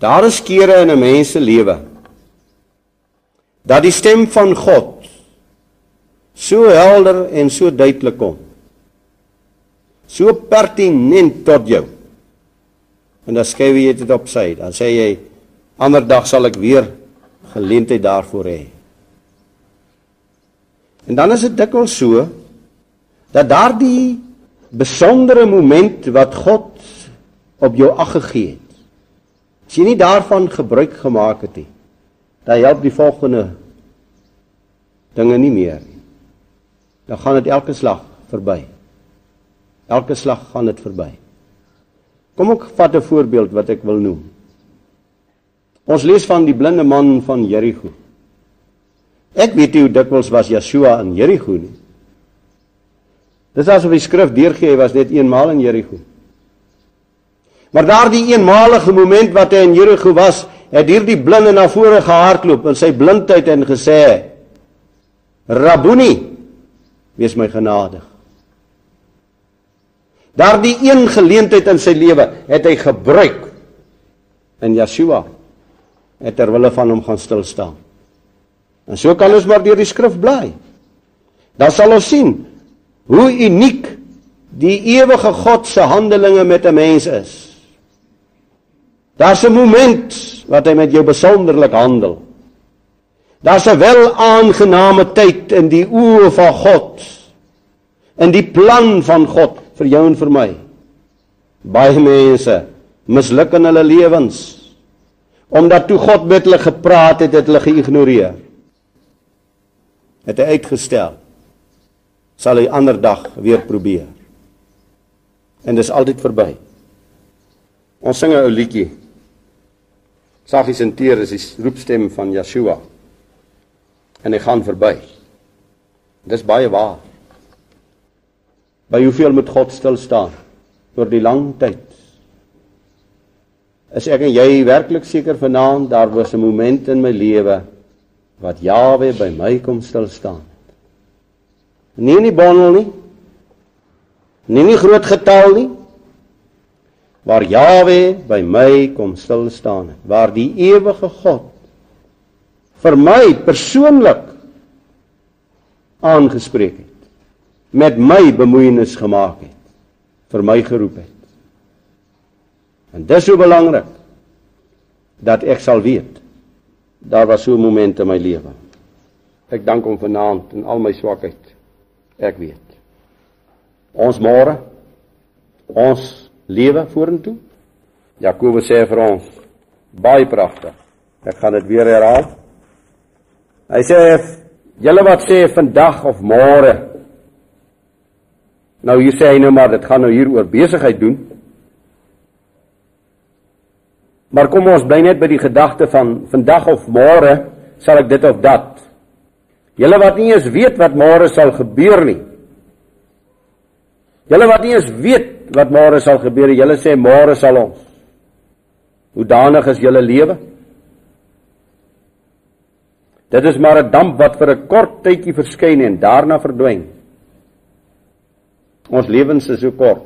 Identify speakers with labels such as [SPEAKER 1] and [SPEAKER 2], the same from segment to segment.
[SPEAKER 1] Daar is kere in 'n mens se lewe dat die stem van God so helder en so duidelik kom. So pertinent tot jou. En dan skryf jy dit op sy, dan sê jy ander dag sal ek weer geleentheid daarvoor hê. En dan is dit dikwels so dat daardie besondere moment wat God op jou ag gegee het. As jy nie daarvan gebruik gemaak het nie, dan help die volgende dinge nie meer nie. Dan gaan dit elke slag verby. Elke slag gaan dit verby. Kom ek vat 'n voorbeeld wat ek wil noem. Ons lees van die blinde man van Jerigo. Ek weet nie hoe dikwels was Yeshua in Jerigo nie. Dis asof die skrif deurgee hy was net eenmaal in Jerigo. Maar daardie eenmalige oomblik wat hy in Jerigo was, het hierdie blinde na vore gehardloop in sy blindheid en gesê: "Rabuni, wees my genadig." Daardie een geleentheid in sy lewe het hy gebruik in Yeshua het ter wille van hom gaan stil staan. En so kan ons maar deur die skrif bly. Dan sal ons sien hoe uniek die ewige God se handelinge met 'n mens is. Daar's 'n moment wat hy met jou besonderlik handel. Daar's 'n wel aangename tyd in die oë van God. In die plan van God vir jou en vir my. Baie mense misluk in hulle lewens omdat toe God met hulle gepraat het, het hulle geïgnoreer. Het hy uitgestel sal hy ander dag weer probeer. En dis altyd verby. Ons sing 'n ou liedjie. Saggies en teer is die roepstem van Yeshua. En hy gaan verby. Dis baie waar. By hoeveel moet God stil staan oor die lang tyd? Is ek en jy werklik seker vanaand daar was 'n oomblik in my lewe wat Jawe by my kom stil staan? Nie in die bondel nie. Nie in die groot getal nie. Waar Jawe by my kom stil staan het, waar die ewige God vir my persoonlik aangespreek het, met my bemoeienis gemaak het, vir my geroep het. En dis so belangrik dat ek sal weet daar was so 'n oomblik in my lewe. Ek dank hom vanaand in al my swakheid Ek weet. Ons môre ons lewe vorentoe. Jakobus sê vir ons baie pragtig. Ek gaan dit weer herhaal. Hy sê julle wat sê vandag of môre. Nou hier sê hy nou maar dit gaan nou hier oor besigheid doen. Maar kom ons bly net by die gedagte van vandag of môre sal ek dit of dat. Julle wat nie eens weet wat môre sal gebeur nie. Julle wat nie eens weet wat môre sal gebeur julle sê môre sal ons. Hoe danig is julle lewe? Dit is maar 'n damp wat vir 'n kort tydjie verskyn en daarna verdwyn. Ons lewens is so kort.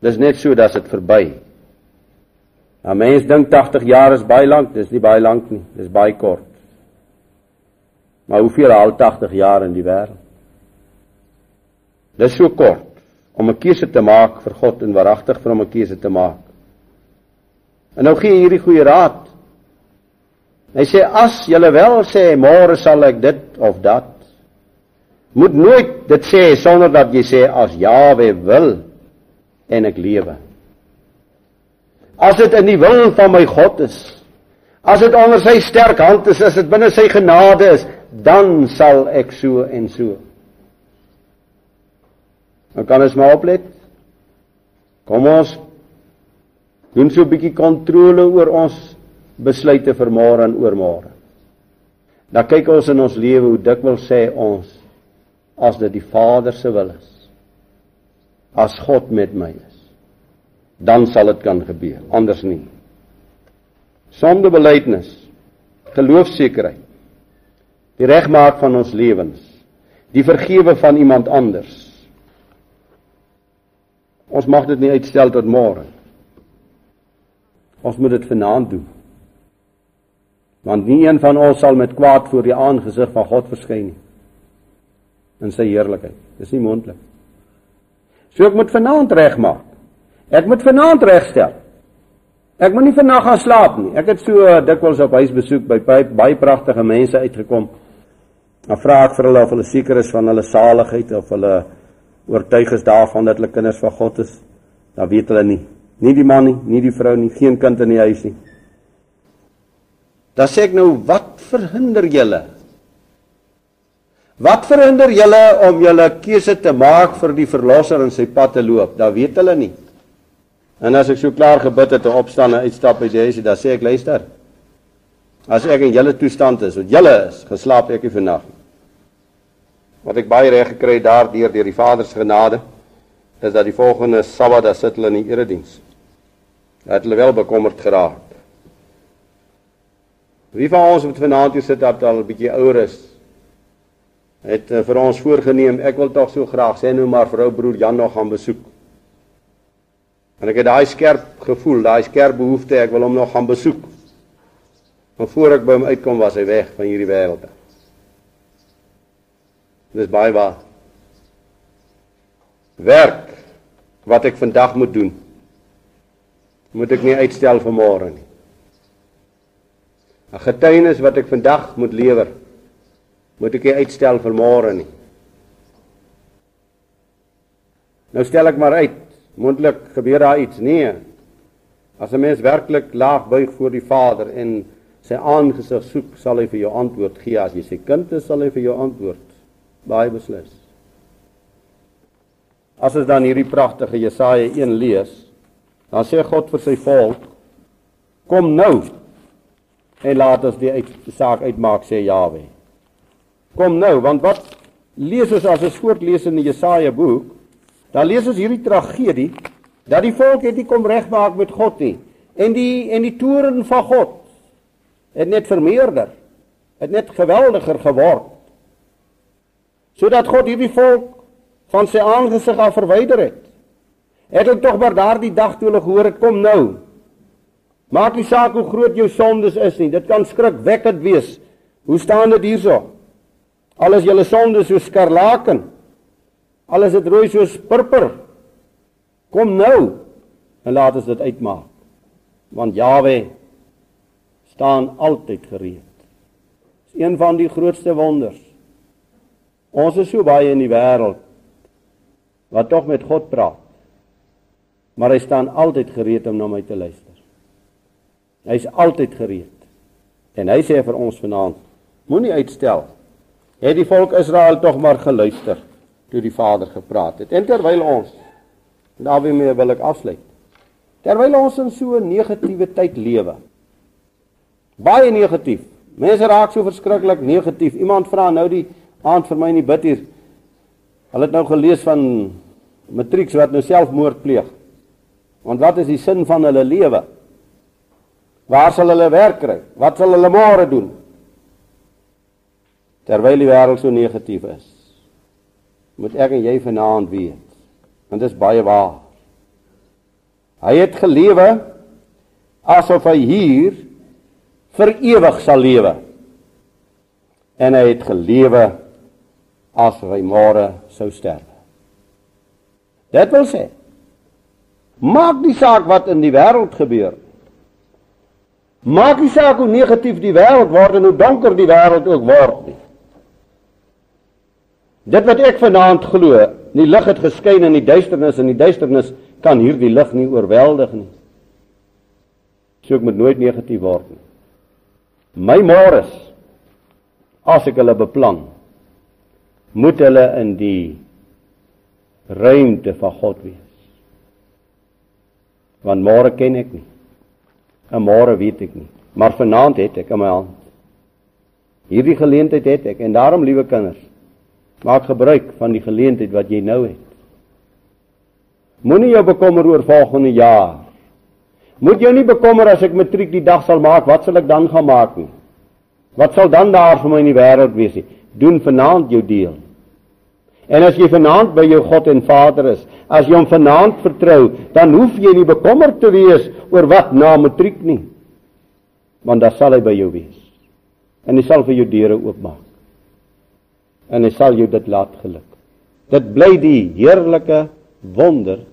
[SPEAKER 1] Dis net so dat dit verby. 'n Mens dink 80 jaar is baie lank, dis nie baie lank nie, dis baie kort. Maar hoeveel haal 80 jaar in die wêreld? Dis so kort om 'n keuse te maak vir God en waaragtig vir hom 'n keuse te maak. En nou gee hierdie goeie raad. Hy sê as jy wel sê môre sal ek dit of dat moet nooit dit sê sonder dat jy sê as Jawe wil en ek lewe. As dit in die wil van my God is, as dit onder sy sterk hand is, as dit binne sy genade is, dan sal ek so en so. Dan kan ons maar oplet. Kom ons doen so 'n bietjie kontrole oor ons besluite vir môre en oormôre. Dan kyk ons in ons lewe hoe dikwels sê ons as dit die Vader se wil is. As God met my is, dan sal dit kan gebeur, anders nie. Sondebeleidnis, geloofsekerheid, die regmaak van ons lewens, die vergewe van iemand anders. Ons mag dit nie uitstel tot môre. Ons moet dit vanaand doen. Want nie een van ons sal met kwaad voor die aangesig van God verskyn nie. In sy heerlikheid. Dis nie moontlik. So ek moet vanaand regmaak. Ek moet vanaand regstel. Ek moet nie vanaand gaan slaap nie. Ek het so dikwels op huisbesoek by baie pragtige mense uitgekom. Dan vra ek vir hulle of hulle seker is van hulle saligheid of hulle oortuig is daarvan dat hulle kinders van God is. Dan weet hulle nie. Nie die man nie, nie die vrou nie, geen kind in die huis nie. Dan sê ek nou, wat verhinder julle? Wat verhinder julle om julle keuse te maak vir die verlosser in sy pad te loop? Dan weet hulle nie. En as ek so klaar gebid het en opstaan en uitstap uit die huis, dan sê ek, luister. As ek in julle toestand is, wat julle is, geslaap ek nie vannag nie. Wat ek baie reg gekry daardeur deur die Vader se genade is dat die volgende Sabbat dan sit hulle in die erediens. Het hulle wel bekommerd geraak. Wie van ons wat vanaand hier sit dat al 'n bietjie ouer is, het uh, vir ons voorgenem, ek wil tog so graag sê nou maar vrou broer Jan nog gaan besoek. En ek het daai skerp gevoel, daai skerp behoefte, ek wil hom nog gaan besoek. Maar voor ek by hom uitkom was hy weg van hierdie wêreld. Dis baie waar. Werk wat ek vandag moet doen moet ek nie uitstel vir môre nie. 'n Getuienis wat ek vandag moet lewer, moet ek nie uitstel vir môre nie. Nou stel ek maar uit, moontlik gebeur daar iets nie. As 'n mens werklik laag buig voor die Vader en sy aangesig soek, sal hy vir jou antwoord gee. As jy sy kind is, sal hy vir jou antwoord. Baie beslis. As ons dan hierdie pragtige Jesaja 1 lees, Dan sê God vir sy volk: Kom nou en laat ons die uit, saak uitmaak sê Jawe. Kom nou, want wat lees ons as ons voortlees in die Jesaja boek? Dan lees ons hierdie tragedie dat die volk het nie kom regmaak met God nie en die en die toorn van God het net vermeerder. Het net geweldiger geword. Sodat God hierdie volk van sy aangesig af verwyder het. Het hulle tog maar daardie dag toe hulle gehoor het kom nou. Maak nie saak hoe groot jou sondes is nie. Dit kan skrikwekkend wees. Hoe staan dit hierso? Alles julle sondes so skarlaken. Alles het rooi soos purper. Kom nou en laat ons dit uitmaak. Want Jawe staan altyd gereed. Dis een van die grootste wonders. Ons is so baie in die wêreld wat tog met God praat maar hy staan altyd gereed om na my te luister. Hy's altyd gereed. En hy sê vir ons vanaand, moenie uitstel. Het die volk Israel tog maar geluister toe die Vader gepraat het. En terwyl ons daarmee wil ek afsluit. Terwyl ons in so 'n negatiewe tyd lewe. Baie negatief. Mense raak so verskriklik negatief. Iemand vra nou die aand vir my in die bid hier. Hulle het nou gelees van matrieks wat nou selfmoord pleeg. Want wat is die sin van hulle lewe? Waar sal hulle werk kry? Wat sal hulle môre doen? Terwyl die wêreld so negatief is, moet ek en jy vanaand weet, want dit is baie waar. Hy het gelewe asof hy hier vir ewig sal lewe. En hy het gelewe asof hy môre sou sterf. Dit wil sê Maak nie saak wat in die wêreld gebeur. Maak nie saak hoe negatief die wêreld word en hoe donker die wêreld ook word nie. Dit wat ek vanaand glo, die lig het geskyn in die duisternis en die duisternis kan hierdie lig nie oorweldig nie. So ek moet nooit negatief word nie. My môre as ek hulle beplan, moet hulle in die ruimte van God wees want môre ken ek nie. En môre weet ek nie. Maar vanaand het ek in my hand. Hierdie geleentheid het ek en daarom liewe kinders, maak gebruik van die geleentheid wat jy nou het. Moenie jou bekommer oor volgende jaar. Moet jou nie bekommer as ek matriek die dag sal maak, wat sal ek dan gaan maak nie? Wat sal dan daar vir my in die wêreld wees nie? Doen vanaand jou deel. En as jy vanaand by jou God en Vader is, as jy hom vanaand vertrou, dan hoef jy nie bekommerd te wees oor wat na matriek nie. Want daar sal hy by jou wees. En hy sal vir jou deure oopmaak. En hy sal jou dit laat geluk. Dit bly die heerlike wonder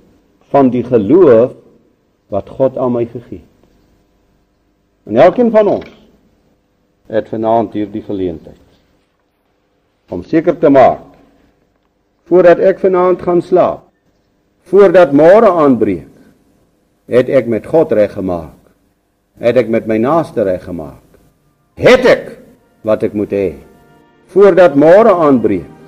[SPEAKER 1] van die geloof wat God aan my gegee het. En elkeen van ons het vanaand hierdie geleentheid om seker te maak voordat ek vanaand gaan slaap, voordat môre aanbreek, het ek met God reggemaak. Het ek met my naaste reggemaak. Het ek wat ek moet hê voordat môre aanbreek